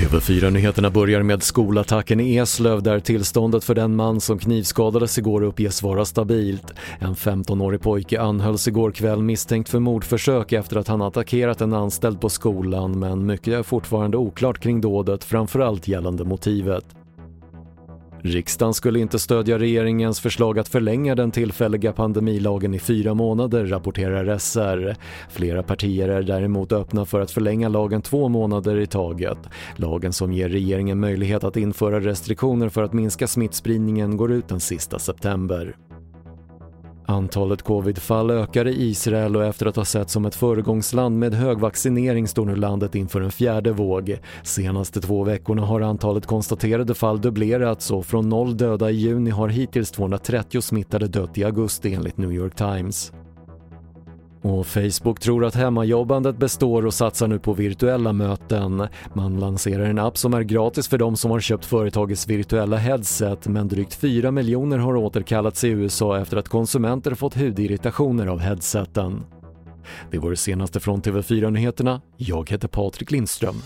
TV4-nyheterna börjar med skolattacken i Eslöv där tillståndet för den man som knivskadades igår uppges vara stabilt. En 15-årig pojke anhölls igår kväll misstänkt för mordförsök efter att han attackerat en anställd på skolan men mycket är fortfarande oklart kring dådet, framförallt gällande motivet. Riksdagen skulle inte stödja regeringens förslag att förlänga den tillfälliga pandemilagen i fyra månader, rapporterar SR. Flera partier är däremot öppna för att förlänga lagen två månader i taget. Lagen som ger regeringen möjlighet att införa restriktioner för att minska smittspridningen går ut den sista september. Antalet covidfall ökar i Israel och efter att ha sett som ett föregångsland med hög vaccinering står nu landet inför en fjärde våg. Senaste två veckorna har antalet konstaterade fall dubblerats och från noll döda i juni har hittills 230 smittade dött i augusti enligt New York Times. Och Facebook tror att hemmajobbandet består och satsar nu på virtuella möten. Man lanserar en app som är gratis för de som har köpt företagets virtuella headset men drygt 4 miljoner har återkallats i USA efter att konsumenter fått hudirritationer av headseten. Det var det senaste från TV4 Nyheterna. Jag heter Patrik Lindström.